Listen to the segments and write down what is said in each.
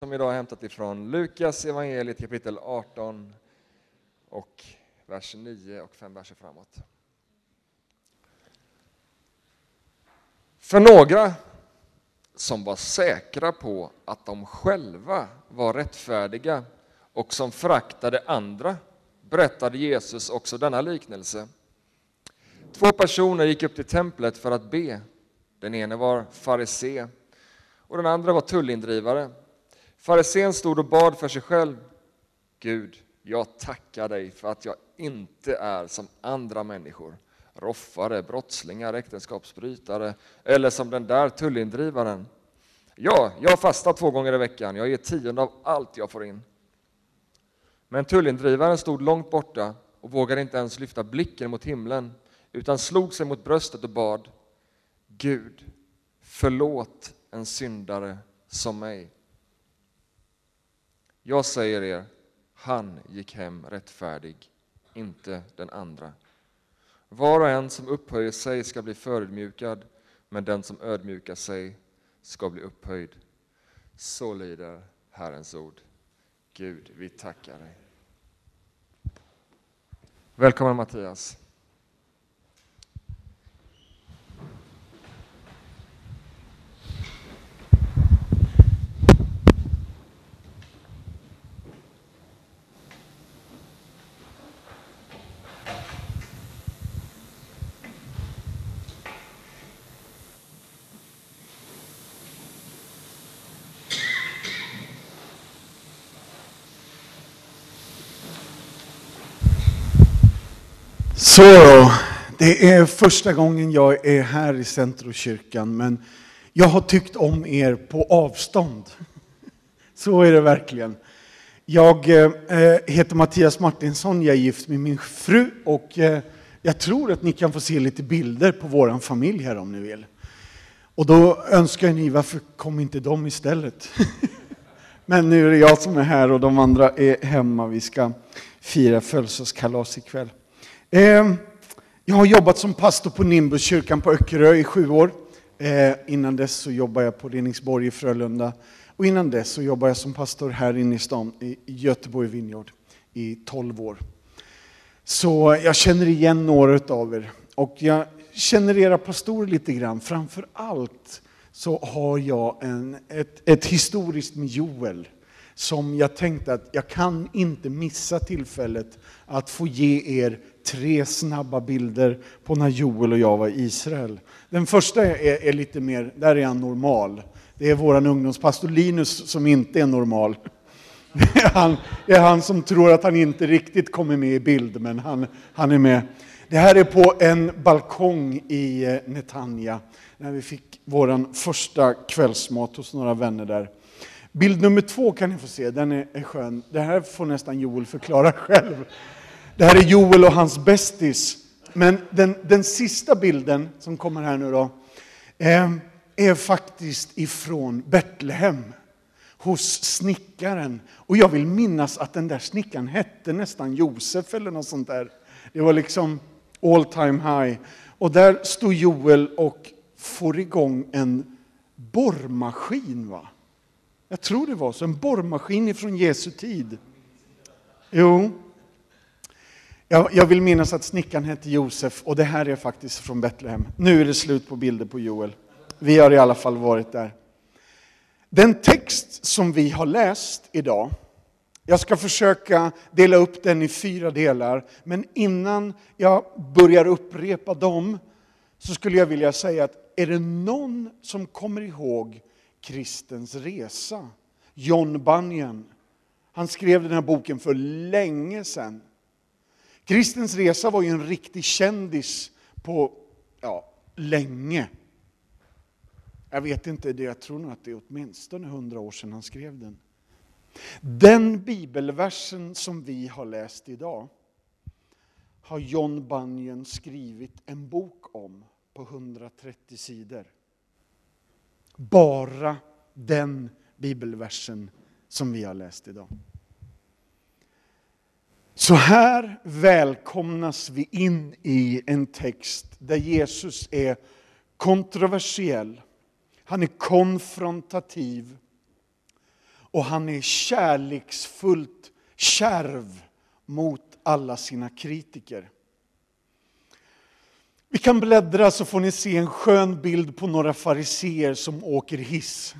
som idag är hämtat ifrån Lukas evangeliet kapitel 18 och vers 9 och fem verser framåt. För några som var säkra på att de själva var rättfärdiga och som föraktade andra berättade Jesus också denna liknelse. Två personer gick upp till templet för att be. Den ene var farisé och den andra var tullindrivare. Farisén stod och bad för sig själv. Gud, jag tackar dig för att jag inte är som andra människor, roffare, brottslingar, äktenskapsbrytare eller som den där tullindrivaren. Ja, jag fastar två gånger i veckan, jag ger tionde av allt jag får in. Men tullindrivaren stod långt borta och vågade inte ens lyfta blicken mot himlen utan slog sig mot bröstet och bad Gud, förlåt en syndare som mig. Jag säger er, han gick hem rättfärdig, inte den andra. Var och en som upphöjer sig ska bli förödmjukad, men den som ödmjukar sig ska bli upphöjd. Så lyder Herrens ord. Gud, vi tackar dig. Välkommen Mattias. Så då, det är första gången jag är här i Centrokyrkan, men jag har tyckt om er på avstånd. Så är det verkligen. Jag eh, heter Mattias Martinsson, jag är gift med min fru och eh, jag tror att ni kan få se lite bilder på vår familj här om ni vill. Och då önskar ni, varför kom inte de istället? Men nu är det jag som är här och de andra är hemma. Vi ska fira födelsedagskalas ikväll. Ehm, jag har jobbat som pastor på Nimbuskyrkan på Öckerö i sju år. Ehm, innan dess så jobbade jag på Reningsborg i Frölunda. Och innan dess så jobbade jag som pastor här inne i stan, i Göteborg Vineyard, i tolv år. Så jag känner igen några av er. Och jag känner era pastorer lite grann. Framför allt så har jag en, ett, ett historiskt med Joel som jag tänkte att jag kan inte missa tillfället att få ge er tre snabba bilder på när Joel och jag var i Israel. Den första är, är lite mer, där är han normal. Det är vår ungdomspastor Linus som inte är normal. Det är, han, det är han som tror att han inte riktigt kommer med i bild, men han, han är med. Det här är på en balkong i eh, Netanya, när vi fick vår första kvällsmat hos några vänner där. Bild nummer två kan ni få se, den är, är skön. Det här får nästan Joel förklara själv. Det här är Joel och hans bästis. Men den, den sista bilden som kommer här nu då, eh, är faktiskt ifrån Betlehem hos snickaren. Och jag vill minnas att den där snickaren hette nästan Josef eller något sånt där. Det var liksom all time high. Och där stod Joel och får igång en borrmaskin. Va? Jag tror det var så, en borrmaskin ifrån Jesu tid. Jo. Jag, jag vill minnas att snickaren hette Josef och det här är faktiskt från Betlehem. Nu är det slut på bilder på Joel. Vi har i alla fall varit där. Den text som vi har läst idag, jag ska försöka dela upp den i fyra delar, men innan jag börjar upprepa dem så skulle jag vilja säga att är det någon som kommer ihåg Kristens resa? John Bunyan. Han skrev den här boken för länge sedan. Kristens resa var ju en riktig kändis på ja, länge. Jag vet inte, det, jag tror nog att det är åtminstone hundra år sedan han skrev den. Den bibelversen som vi har läst idag har John Bunyan skrivit en bok om på 130 sidor. Bara den bibelversen som vi har läst idag. Så här välkomnas vi in i en text där Jesus är kontroversiell. Han är konfrontativ. och han är kärleksfullt kärv mot alla sina kritiker. Vi kan bläddra så får ni se en skön bild på några fariseer som åker hiss.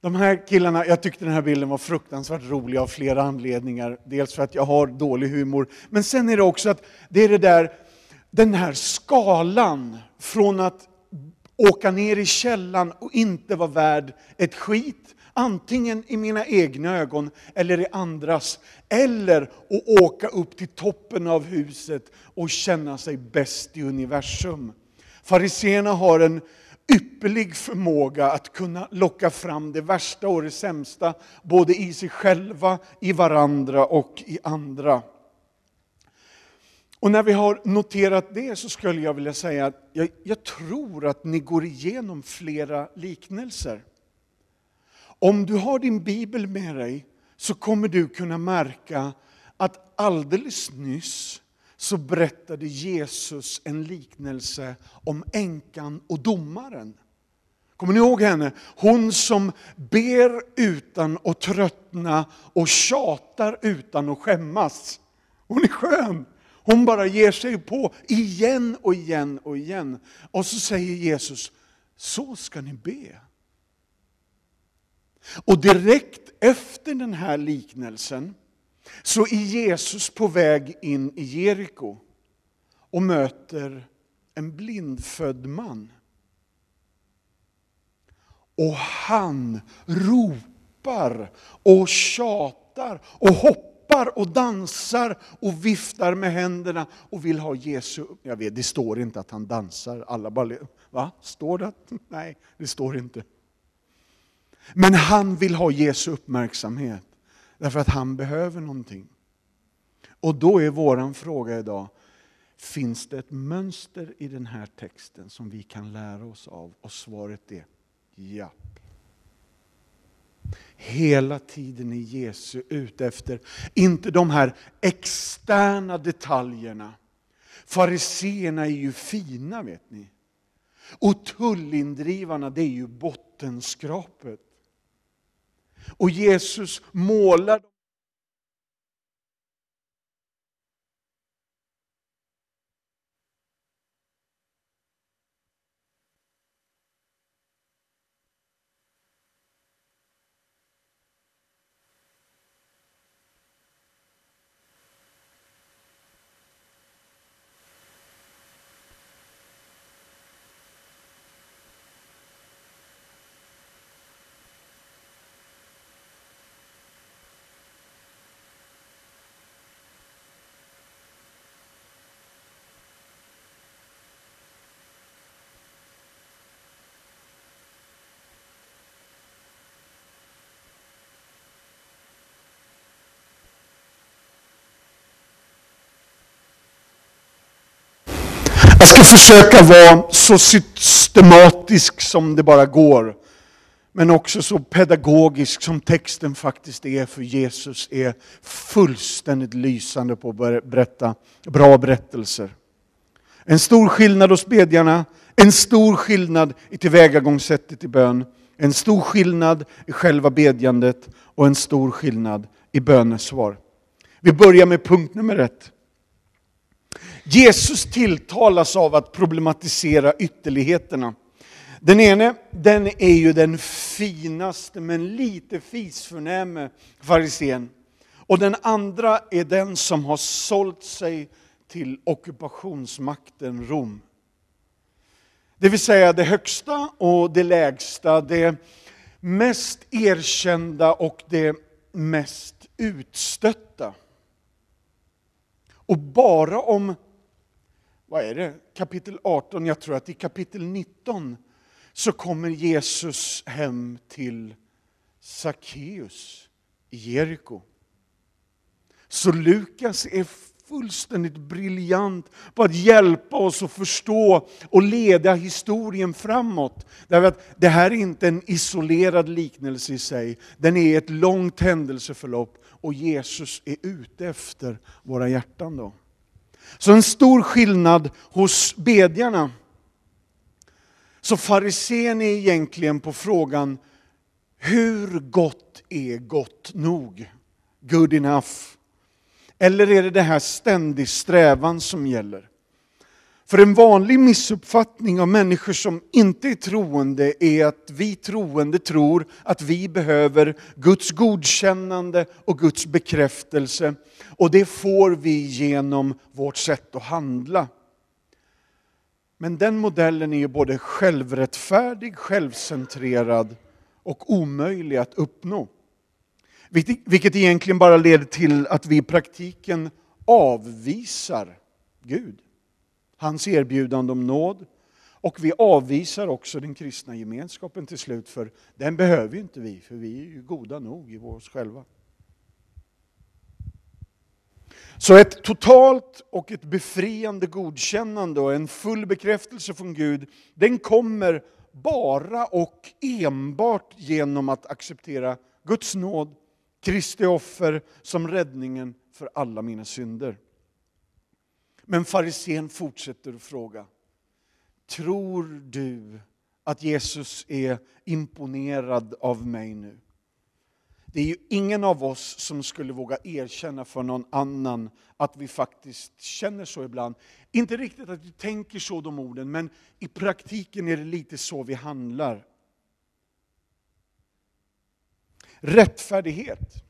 De här killarna, jag tyckte den här bilden var fruktansvärt rolig av flera anledningar. Dels för att jag har dålig humor, men sen är det också att det är det där, den här skalan från att åka ner i källan och inte vara värd ett skit, antingen i mina egna ögon eller i andras, eller att åka upp till toppen av huset och känna sig bäst i universum. Fariséerna har en ypperlig förmåga att kunna locka fram det värsta och det sämsta, både i sig själva, i varandra och i andra. Och när vi har noterat det så skulle jag vilja säga att jag, jag tror att ni går igenom flera liknelser. Om du har din bibel med dig så kommer du kunna märka att alldeles nyss så berättade Jesus en liknelse om änkan och domaren. Kommer ni ihåg henne? Hon som ber utan att tröttna och tjatar utan att skämmas. Hon är skön. Hon bara ger sig på igen och igen och igen. Och så säger Jesus, så ska ni be. Och direkt efter den här liknelsen så är Jesus på väg in i Jeriko och möter en blindfödd man. Och han ropar och tjatar och hoppar och dansar och viftar med händerna och vill ha Jesu... Jag vet, det står inte att han dansar. Alla bara... Va? Står det? Nej, det står inte. Men han vill ha Jesu uppmärksamhet. Därför att han behöver någonting. Och då är våran fråga idag, finns det ett mönster i den här texten som vi kan lära oss av? Och svaret är ja. Hela tiden är Jesu ute efter, inte de här externa detaljerna. Fariseerna är ju fina vet ni. Och tullindrivarna det är ju bottenskrapet. Och Jesus målar Jag ska försöka vara så systematisk som det bara går. Men också så pedagogisk som texten faktiskt är, för Jesus är fullständigt lysande på att berätta bra berättelser. En stor skillnad hos bedjarna, en stor skillnad i tillvägagångssättet i bön, en stor skillnad i själva bedjandet och en stor skillnad i bönesvar. Vi börjar med punkt nummer ett. Jesus tilltalas av att problematisera ytterligheterna. Den ene, den är ju den finaste men lite fisförnäme farisén. Och den andra är den som har sålt sig till ockupationsmakten Rom. Det vill säga det högsta och det lägsta, det mest erkända och det mest utstötta. Och bara om vad är det, kapitel 18, jag tror att i kapitel 19 så kommer Jesus hem till Sackeus i Jeriko. Så Lukas är fullständigt briljant på att hjälpa oss att förstå och leda historien framåt. Därför att det här är inte en isolerad liknelse i sig, den är ett långt händelseförlopp och Jesus är ute efter våra hjärtan. då. Så en stor skillnad hos bedjarna. Så farisén är egentligen på frågan, Hur gott är gott nog? Good enough. Eller är det det här ständig strävan som gäller? För en vanlig missuppfattning av människor som inte är troende är att vi troende tror att vi behöver Guds godkännande och Guds bekräftelse. Och det får vi genom vårt sätt att handla. Men den modellen är både självrättfärdig, självcentrerad och omöjlig att uppnå. Vilket egentligen bara leder till att vi i praktiken avvisar Gud hans erbjudande om nåd. Och vi avvisar också den kristna gemenskapen till slut, för den behöver ju inte vi, för vi är ju goda nog i oss själva. Så ett totalt och ett befriande godkännande och en full bekräftelse från Gud, den kommer bara och enbart genom att acceptera Guds nåd, Kristi offer som räddningen för alla mina synder. Men farisén fortsätter att fråga. Tror du att Jesus är imponerad av mig nu? Det är ju ingen av oss som skulle våga erkänna för någon annan att vi faktiskt känner så ibland. Inte riktigt att vi tänker så de orden, men i praktiken är det lite så vi handlar. Rättfärdighet,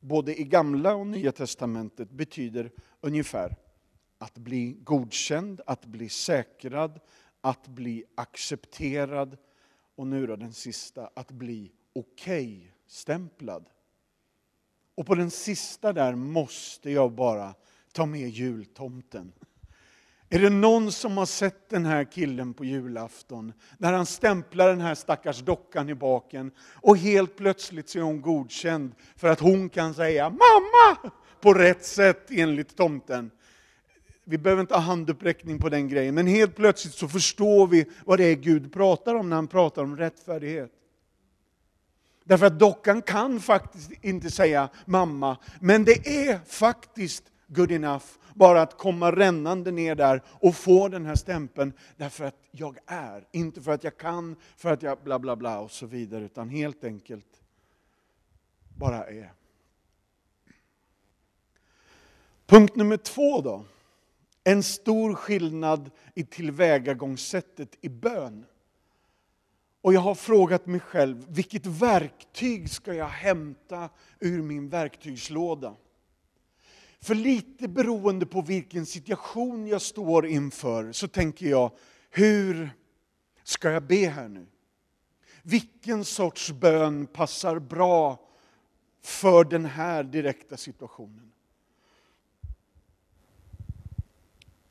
både i gamla och nya testamentet, betyder ungefär att bli godkänd, att bli säkrad, att bli accepterad och nu då den sista, att bli okej-stämplad. Och på den sista där måste jag bara ta med jultomten. Är det någon som har sett den här killen på julafton, när han stämplar den här stackars dockan i baken och helt plötsligt så är hon godkänd för att hon kan säga mamma på rätt sätt enligt tomten vi behöver inte ha handuppräckning på den grejen, men helt plötsligt så förstår vi vad det är Gud pratar om när han pratar om rättfärdighet. Därför att dockan kan faktiskt inte säga mamma, men det är faktiskt good enough bara att komma rännande ner där och få den här stämpeln därför att jag är, inte för att jag kan, för att jag bla bla bla och så vidare, utan helt enkelt bara är. Punkt nummer två då en stor skillnad i tillvägagångssättet i bön. Och jag har frågat mig själv, vilket verktyg ska jag hämta ur min verktygslåda? För lite beroende på vilken situation jag står inför så tänker jag, hur ska jag be här nu? Vilken sorts bön passar bra för den här direkta situationen?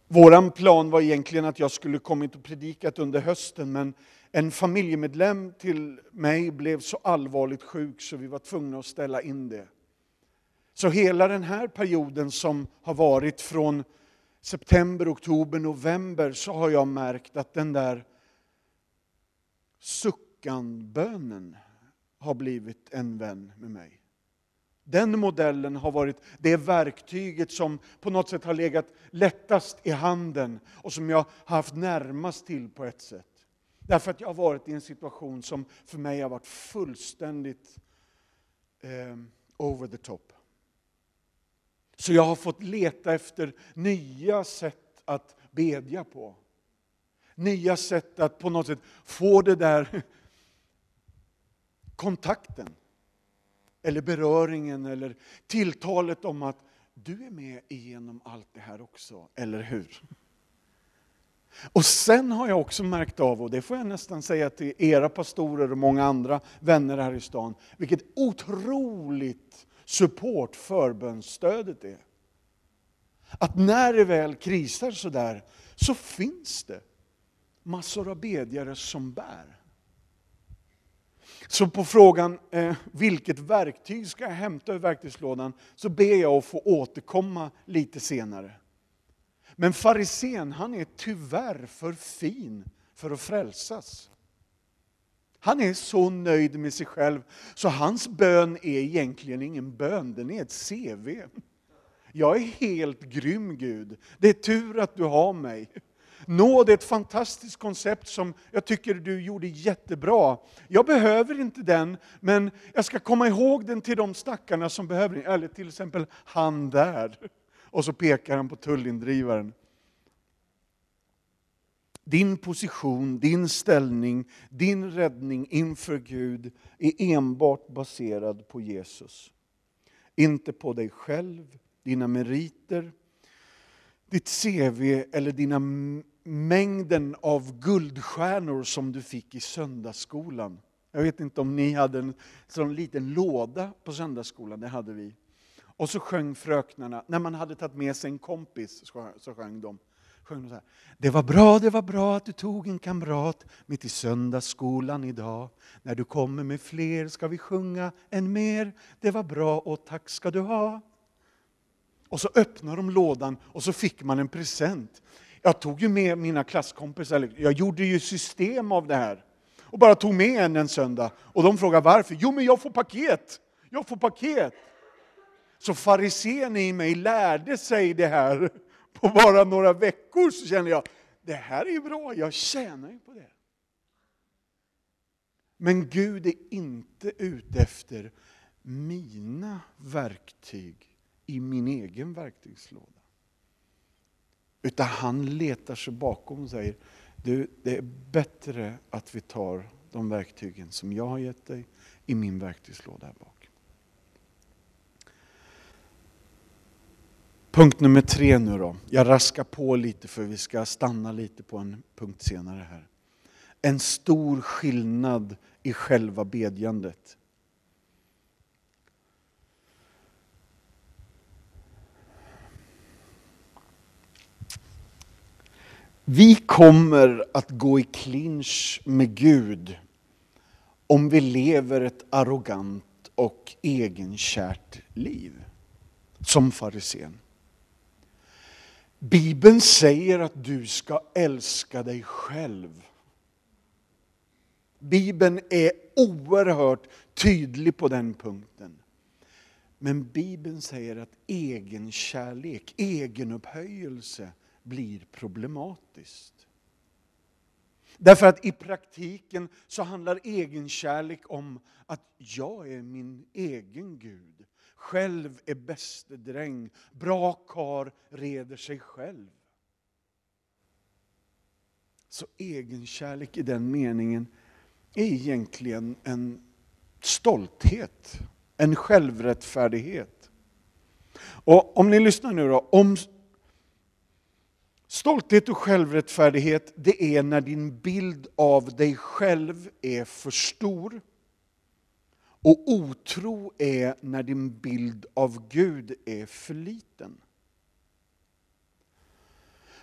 Våran plan var egentligen att jag skulle kommit och predikat under hösten, men en familjemedlem till mig blev så allvarligt sjuk så vi var tvungna att ställa in det. Så hela den här perioden som har varit från september, oktober, november så har jag märkt att den där suckanbönen har blivit en vän med mig. Den modellen har varit det verktyget som på något sätt har legat lättast i handen och som jag har haft närmast till på ett sätt. Därför att jag har varit i en situation som för mig har varit fullständigt eh, over the top. Så jag har fått leta efter nya sätt att bedja på. Nya sätt att på något sätt få det där kontakten eller beröringen eller tilltalet om att du är med igenom allt det här också, eller hur? Och sen har jag också märkt av, och det får jag nästan säga till era pastorer och många andra vänner här i stan, vilket otroligt support förbönsstödet är. Att när det väl krisar sådär, så finns det massor av bedjare som bär. Så på frågan eh, vilket verktyg ska jag hämta ur verktygslådan så ber jag att få återkomma lite senare. Men farisén han är tyvärr för fin för att frälsas. Han är så nöjd med sig själv så hans bön är egentligen ingen bön, den är ett CV. Jag är helt grym Gud, det är tur att du har mig nåd är ett fantastiskt koncept som jag tycker du gjorde jättebra. Jag behöver inte den, men jag ska komma ihåg den till de stackarna som behöver den. Eller till exempel han där. Och så pekar han på tullindrivaren. Din position, din ställning, din räddning inför Gud är enbart baserad på Jesus. Inte på dig själv, dina meriter, ditt CV eller dina mängden av guldstjärnor som du fick i söndagsskolan. Jag vet inte om ni hade en sån liten låda på söndagsskolan, det hade vi. Och så sjöng fröknarna, när man hade tagit med sig en kompis så sjöng de. Sjöng de så här. Det var bra, det var bra att du tog en kamrat mitt i söndagsskolan idag. När du kommer med fler ska vi sjunga än mer. Det var bra och tack ska du ha. Och så öppnade de lådan och så fick man en present. Jag tog ju med mina klasskompisar, jag gjorde ju system av det här. Och bara tog med en en söndag. Och de frågade varför. Jo men jag får paket! Jag får paket! Så farisén i mig lärde sig det här på bara några veckor så kände jag, det här är bra, jag tjänar ju på det. Men Gud är inte ute efter mina verktyg i min egen verktygslåda. Utan han letar sig bakom och säger, du, det är bättre att vi tar de verktygen som jag har gett dig i min verktygslåda här bak. Punkt nummer tre nu då. Jag raskar på lite för vi ska stanna lite på en punkt senare här. En stor skillnad i själva bedjandet. Vi kommer att gå i clinch med Gud om vi lever ett arrogant och egenkärt liv, som farisén. Bibeln säger att du ska älska dig själv. Bibeln är oerhört tydlig på den punkten. Men Bibeln säger att egenkärlek, egenupphöjelse blir problematiskt. Därför att i praktiken så handlar egenkärlek om att jag är min egen Gud. Själv är bäste dräng, bra kar reder sig själv. Så egenkärlek i den meningen är egentligen en stolthet, en självrättfärdighet. Och om ni lyssnar nu då, om Stolthet och självrättfärdighet, det är när din bild av dig själv är för stor. Och otro är när din bild av Gud är för liten.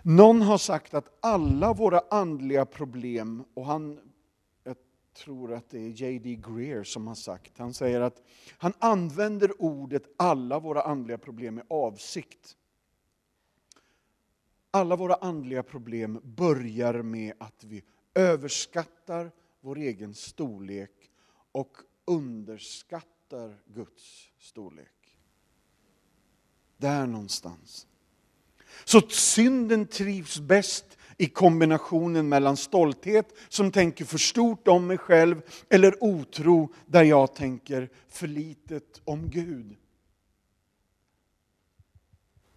Någon har sagt att alla våra andliga problem, och han, jag tror att det är J.D. Greer som har sagt, han säger att han använder ordet alla våra andliga problem med avsikt. Alla våra andliga problem börjar med att vi överskattar vår egen storlek och underskattar Guds storlek. Där någonstans. Så synden trivs bäst i kombinationen mellan stolthet, som tänker för stort om mig själv, eller otro, där jag tänker för litet om Gud.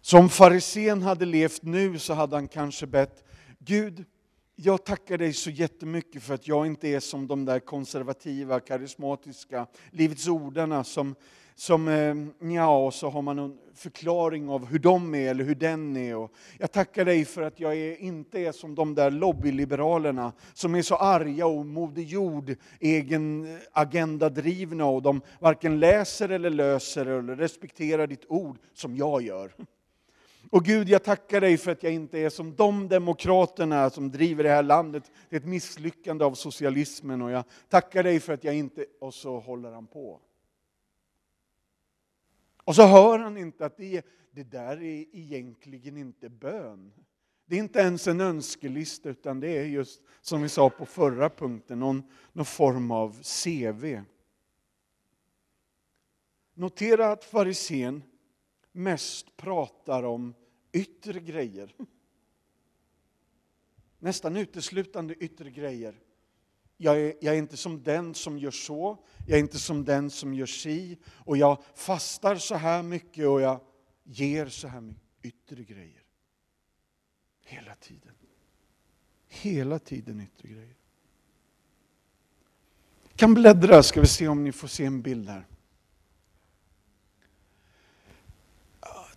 Som farisén hade levt nu så hade han kanske bett, Gud, jag tackar dig så jättemycket för att jag inte är som de där konservativa, karismatiska Livets ordarna som, som eh, ja, och så har man en förklaring av hur de är eller hur den är. Och jag tackar dig för att jag är, inte är som de där lobbyliberalerna som är så arga och Moder Jord egen agenda drivna och de varken läser eller löser eller respekterar ditt ord som jag gör. Och Gud, jag tackar dig för att jag inte är som de demokraterna som driver det här landet till ett misslyckande av socialismen. Och jag tackar dig för att jag inte... Och så håller han på. Och så hör han inte att det, det där är egentligen inte bön. Det är inte ens en önskelista utan det är just som vi sa på förra punkten, någon, någon form av CV. Notera att farisén mest pratar om yttre grejer. nästan uteslutande yttre grejer. Jag är, jag är, inte som den som gör så, jag är inte som den som gör si, och jag fastar så här mycket och jag ger så här mycket yttre grejer. Hela tiden. Hela tiden yttre grejer. kan bläddra, ska vi se om ni får se en bild här.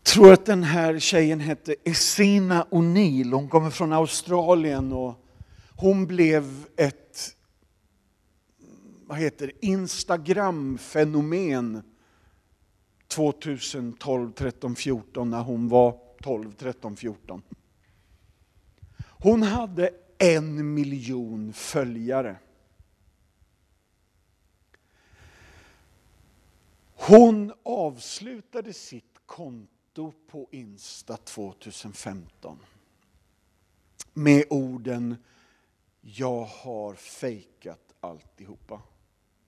Tror att den här tjejen hette Essina O'Neill. Hon kommer från Australien och hon blev ett vad heter Instagram-fenomen 2012, 13, 14 när hon var 12, 13, 14. Hon hade en miljon följare. Hon avslutade sitt konto på Insta 2015 med orden Jag har fejkat alltihopa.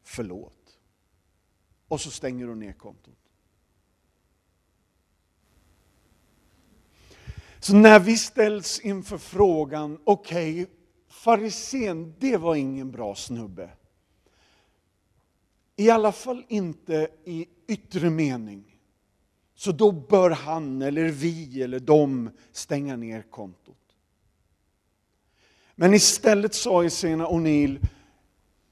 Förlåt. Och så stänger hon ner kontot. Så när vi ställs inför frågan, okej, okay, farisén, det var ingen bra snubbe. I alla fall inte i yttre mening. Så då bör han eller vi eller de stänga ner kontot. Men istället sa Esena O'Neill,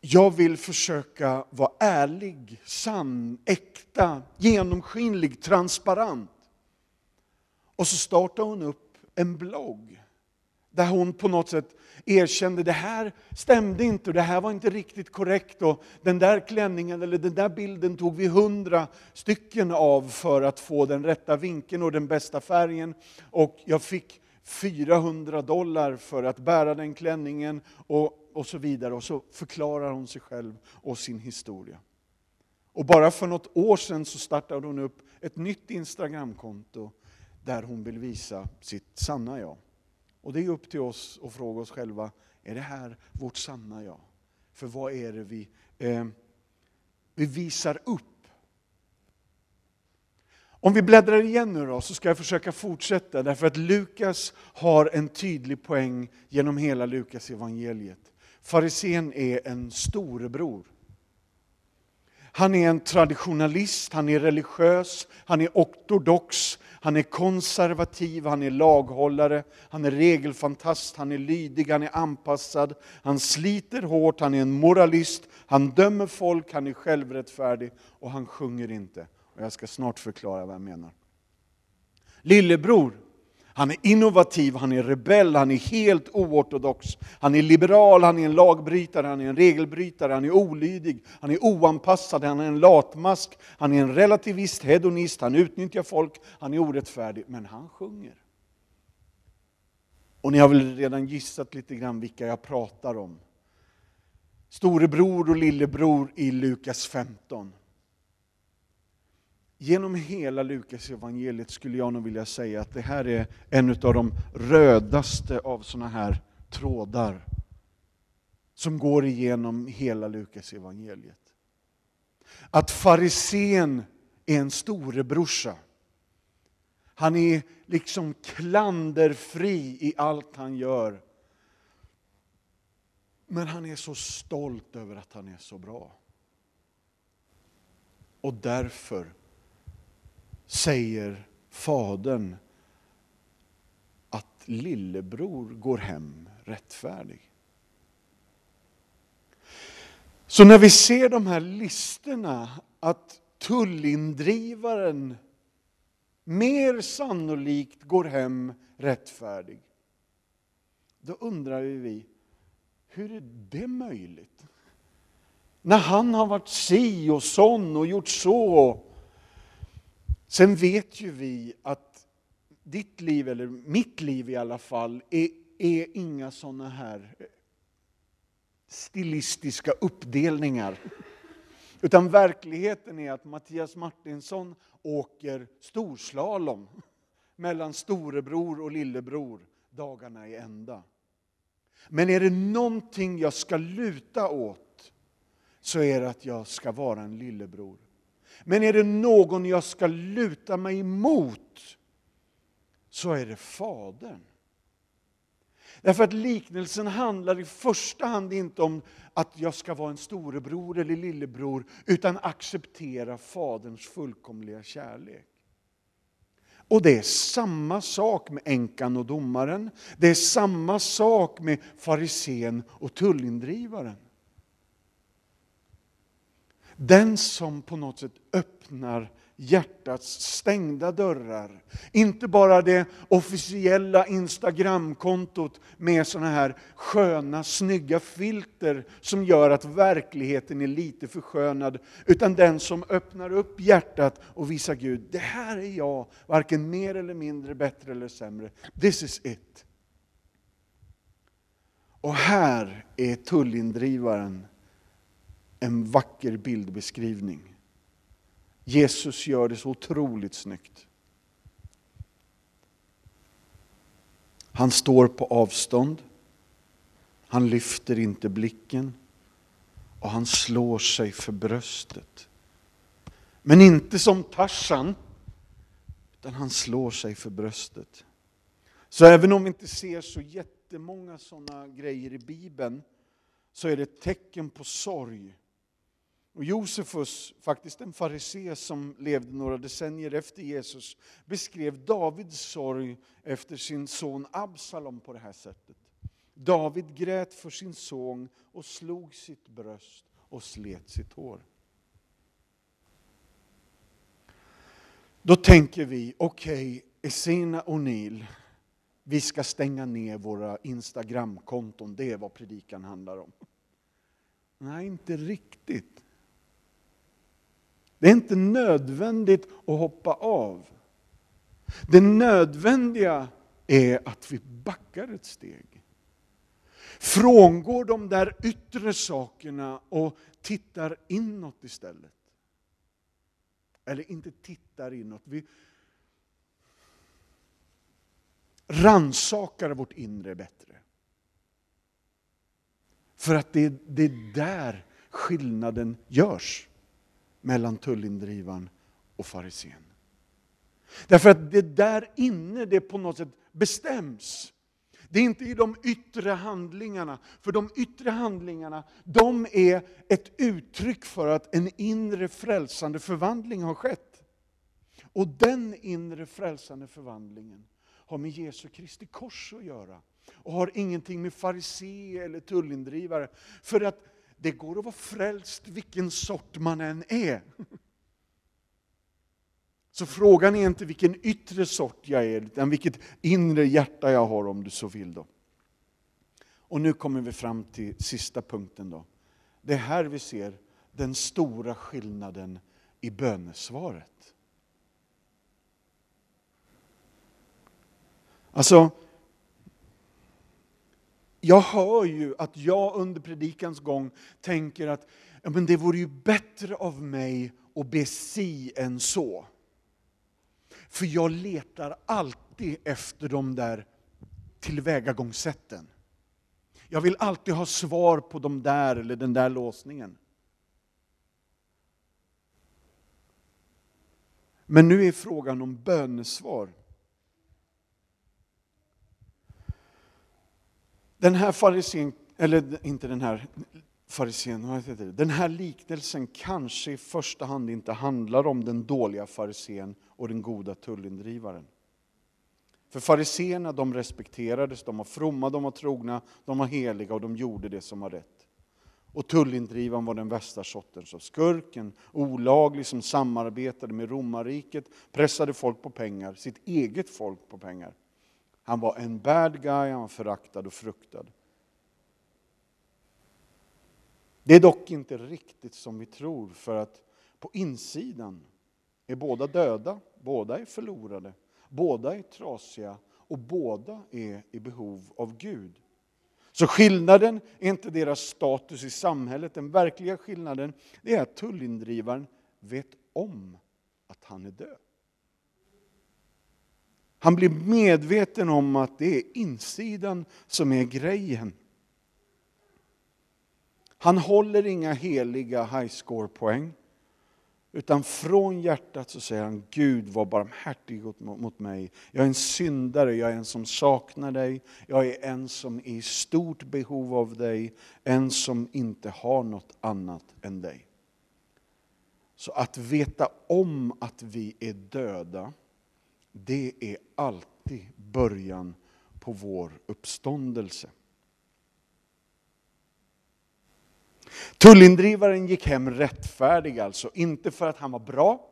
jag vill försöka vara ärlig, sann, äkta, genomskinlig, transparent. Och så startade hon upp en blogg där hon på något sätt erkände det här stämde inte och det här var inte riktigt korrekt och den där klänningen eller den där bilden tog vi hundra stycken av för att få den rätta vinkeln och den bästa färgen och jag fick 400 dollar för att bära den klänningen och, och så vidare. Och så förklarar hon sig själv och sin historia. Och bara för något år sedan så startade hon upp ett nytt Instagramkonto där hon vill visa sitt sanna jag. Och det är upp till oss att fråga oss själva, är det här vårt sanna jag? För vad är det vi, eh, vi visar upp? Om vi bläddrar igen nu då, så ska jag försöka fortsätta, därför att Lukas har en tydlig poäng genom hela Lukas evangeliet. Farisén är en storebror. Han är en traditionalist, han är religiös, han är ortodox, han är konservativ, han är laghållare, han är regelfantast, han är lydig, han är anpassad, han sliter hårt, han är en moralist, han dömer folk, han är självrättfärdig och han sjunger inte. Och jag ska snart förklara vad jag menar. Lillebror, han är innovativ, han är rebell, han är helt oortodox. Han är liberal, han är en lagbrytare, han är en regelbrytare, han är olydig, han är oanpassad, han är en latmask, han är en relativist, hedonist, han utnyttjar folk, han är orättfärdig, men han sjunger. Och ni har väl redan gissat lite grann vilka jag pratar om. Storebror och lillebror i Lukas 15. Genom hela Lukas evangeliet skulle jag nog vilja säga att det här är en av de rödaste av sådana här trådar som går igenom hela Lukas evangeliet. Att farisén är en storebrorsa. Han är liksom klanderfri i allt han gör. Men han är så stolt över att han är så bra. Och därför säger fadern att lillebror går hem rättfärdig. Så när vi ser de här listorna att tullindrivaren mer sannolikt går hem rättfärdig. Då undrar vi, hur är det möjligt? När han har varit si och sån och gjort så. Sen vet ju vi att ditt liv, eller mitt liv i alla fall, är, är inga sådana här eh, stilistiska uppdelningar. Utan verkligheten är att Mattias Martinsson åker storslalom mellan storebror och lillebror dagarna i ända. Men är det någonting jag ska luta åt så är det att jag ska vara en lillebror. Men är det någon jag ska luta mig emot så är det Fadern. Därför att liknelsen handlar i första hand inte om att jag ska vara en storebror eller lillebror, utan acceptera Faderns fullkomliga kärlek. Och det är samma sak med änkan och domaren. Det är samma sak med farisén och tullindrivaren. Den som på något sätt öppnar hjärtats stängda dörrar. Inte bara det officiella Instagramkontot med såna här sköna, snygga filter som gör att verkligheten är lite förskönad, utan den som öppnar upp hjärtat och visar Gud, det här är jag, varken mer eller mindre, bättre eller sämre. This is it. Och här är tullindrivaren en vacker bildbeskrivning. Jesus gör det så otroligt snyggt. Han står på avstånd. Han lyfter inte blicken och han slår sig för bröstet. Men inte som Tarsan, utan han slår sig för bröstet. Så även om vi inte ser så jättemånga sådana grejer i Bibeln, så är det ett tecken på sorg och Josefus, faktiskt en farisé som levde några decennier efter Jesus, beskrev Davids sorg efter sin son Absalom på det här sättet. David grät för sin son och slog sitt bröst och slet sitt hår. Då tänker vi, okej, okay, Essena O'Neill, vi ska stänga ner våra Instagramkonton, det är vad predikan handlar om. Nej, inte riktigt. Det är inte nödvändigt att hoppa av. Det nödvändiga är att vi backar ett steg. Frångår de där yttre sakerna och tittar inåt istället. Eller inte tittar inåt. Vi ransakar vårt inre bättre. För att det, det är där skillnaden görs mellan tullindrivaren och farisén. Därför att det där inne, det på något sätt bestäms. Det är inte i de yttre handlingarna, för de yttre handlingarna, de är ett uttryck för att en inre frälsande förvandling har skett. Och den inre frälsande förvandlingen har med Jesu Kristi kors att göra. Och har ingenting med farisé eller tullindrivare. För att det går att vara frälst vilken sort man än är. Så frågan är inte vilken yttre sort jag är, utan vilket inre hjärta jag har om du så vill. Då. Och nu kommer vi fram till sista punkten. Då. Det är här vi ser den stora skillnaden i bönesvaret. Alltså, jag hör ju att jag under predikans gång tänker att ja, men det vore ju bättre av mig att be si än så. För jag letar alltid efter de där tillvägagångssätten. Jag vill alltid ha svar på de där eller den där låsningen. Men nu är frågan om bönesvar. Den här farisén, eller inte den här farisén, den här liknelsen kanske i första hand inte handlar om den dåliga farisén och den goda tullindrivaren. För fariséerna de respekterades, de var fromma, de var trogna, de var heliga och de gjorde det som var rätt. Och tullindrivaren var den värsta sortens av skurken, olaglig som samarbetade med romarriket, pressade folk på pengar, sitt eget folk på pengar. Han var en bad guy, han var föraktad och fruktad. Det är dock inte riktigt som vi tror, för att på insidan är båda döda, båda är förlorade, båda är trasiga och båda är i behov av Gud. Så skillnaden är inte deras status i samhället, den verkliga skillnaden är att tullindrivaren vet om att han är död. Han blir medveten om att det är insidan som är grejen. Han håller inga heliga high score-poäng. Utan från hjärtat så säger han, Gud var barmhärtig mot mig. Jag är en syndare, jag är en som saknar dig. Jag är en som är i stort behov av dig. En som inte har något annat än dig. Så att veta om att vi är döda, det är alltid början på vår uppståndelse. Tullindrivaren gick hem rättfärdig alltså, inte för att han var bra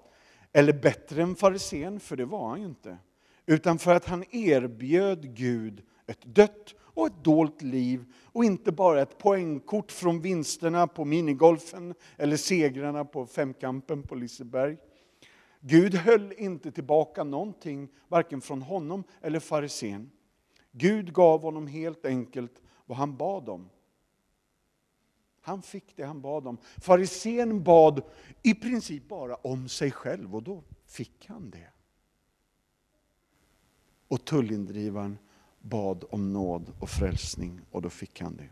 eller bättre än farisén, för det var han ju inte. Utan för att han erbjöd Gud ett dött och ett dolt liv och inte bara ett poängkort från vinsterna på minigolfen eller segrarna på femkampen på Liseberg. Gud höll inte tillbaka någonting, varken från honom eller farisén. Gud gav honom helt enkelt vad han bad om. Han fick det han bad om. Farisén bad i princip bara om sig själv och då fick han det. Och tullindrivaren bad om nåd och frälsning och då fick han det.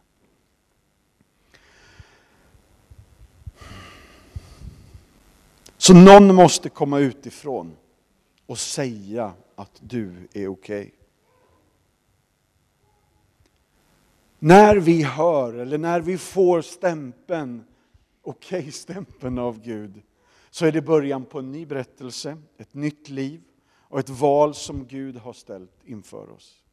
Så någon måste komma utifrån och säga att du är okej. Okay. När vi hör eller när vi får stämpeln, okej-stämpeln av Gud, så är det början på en ny berättelse, ett nytt liv och ett val som Gud har ställt inför oss.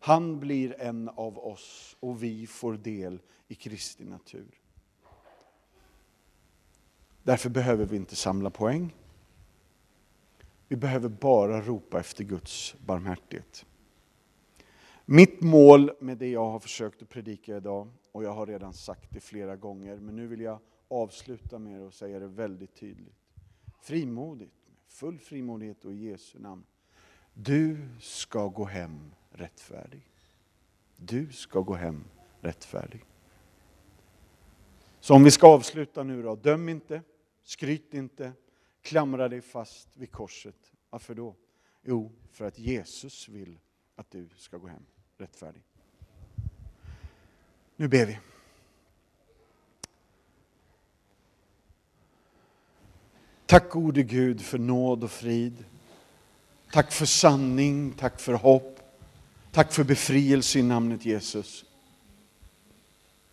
Han blir en av oss och vi får del i Kristi natur. Därför behöver vi inte samla poäng. Vi behöver bara ropa efter Guds barmhärtighet. Mitt mål med det jag har försökt att predika idag, och jag har redan sagt det flera gånger, men nu vill jag avsluta med att säga det väldigt tydligt. Frimodigt, full frimodighet och i Jesu namn. Du ska gå hem rättfärdig. Du ska gå hem rättfärdig. Så om vi ska avsluta nu då, döm inte, skryt inte, klamra dig fast vid korset. Varför då? Jo, för att Jesus vill att du ska gå hem rättfärdig. Nu ber vi. Tack gode Gud för nåd och frid. Tack för sanning, tack för hopp. Tack för befrielse i namnet Jesus.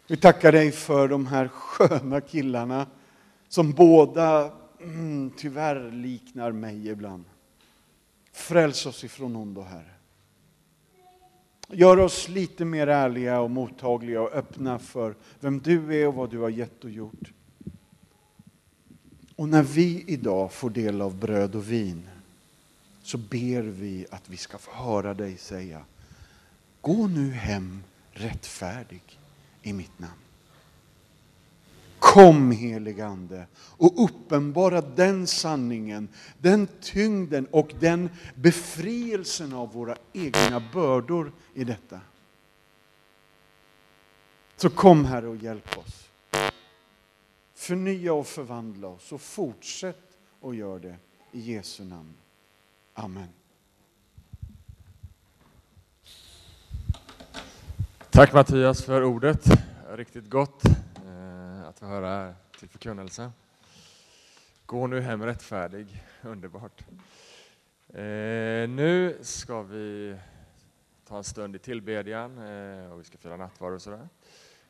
Vi tackar dig för de här sköna killarna som båda mm, tyvärr liknar mig ibland. Fräls oss ifrån ondo, Herre. Gör oss lite mer ärliga och mottagliga och öppna för vem du är och vad du har gett och gjort. Och när vi idag får del av bröd och vin så ber vi att vi ska få höra dig säga Gå nu hem rättfärdig i mitt namn. Kom helige Ande och uppenbara den sanningen, den tyngden och den befrielsen av våra egna bördor i detta. Så kom Herre och hjälp oss. Förnya och förvandla oss och fortsätt och gör det i Jesu namn. Amen. Tack Mattias för ordet. Riktigt gott att få höra till förkunnelse. Gå nu hem rättfärdig. Underbart. Eh, nu ska vi ta en stund i tillbedjan eh, och vi ska fira nattvard och sådär.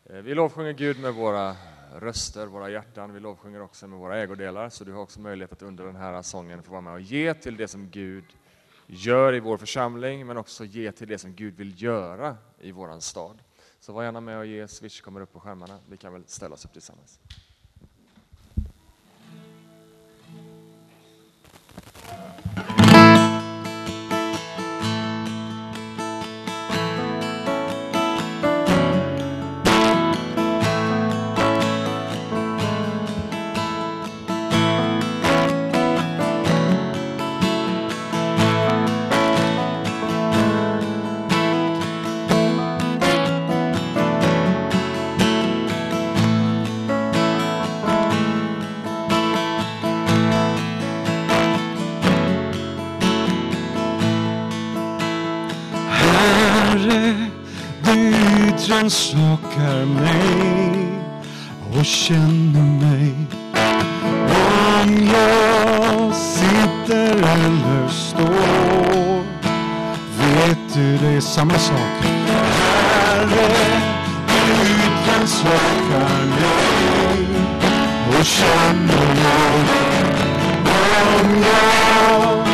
Eh, vi lovsjunger Gud med våra röster, våra hjärtan. Vi lovsjunger också med våra ägodelar, så du har också möjlighet att under den här sången få vara med och ge till det som Gud gör i vår församling, men också ge till det som Gud vill göra i våran stad. Så var gärna med och ge, Swish kommer upp på skärmarna. Vi kan väl ställa oss upp tillsammans. Rannsakar mig och känner mig. Om jag sitter eller står vet du det är samma sak. Herre, ut rannsakar mig och känner mig om jag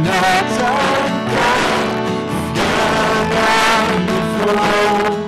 not undone, down, down, down,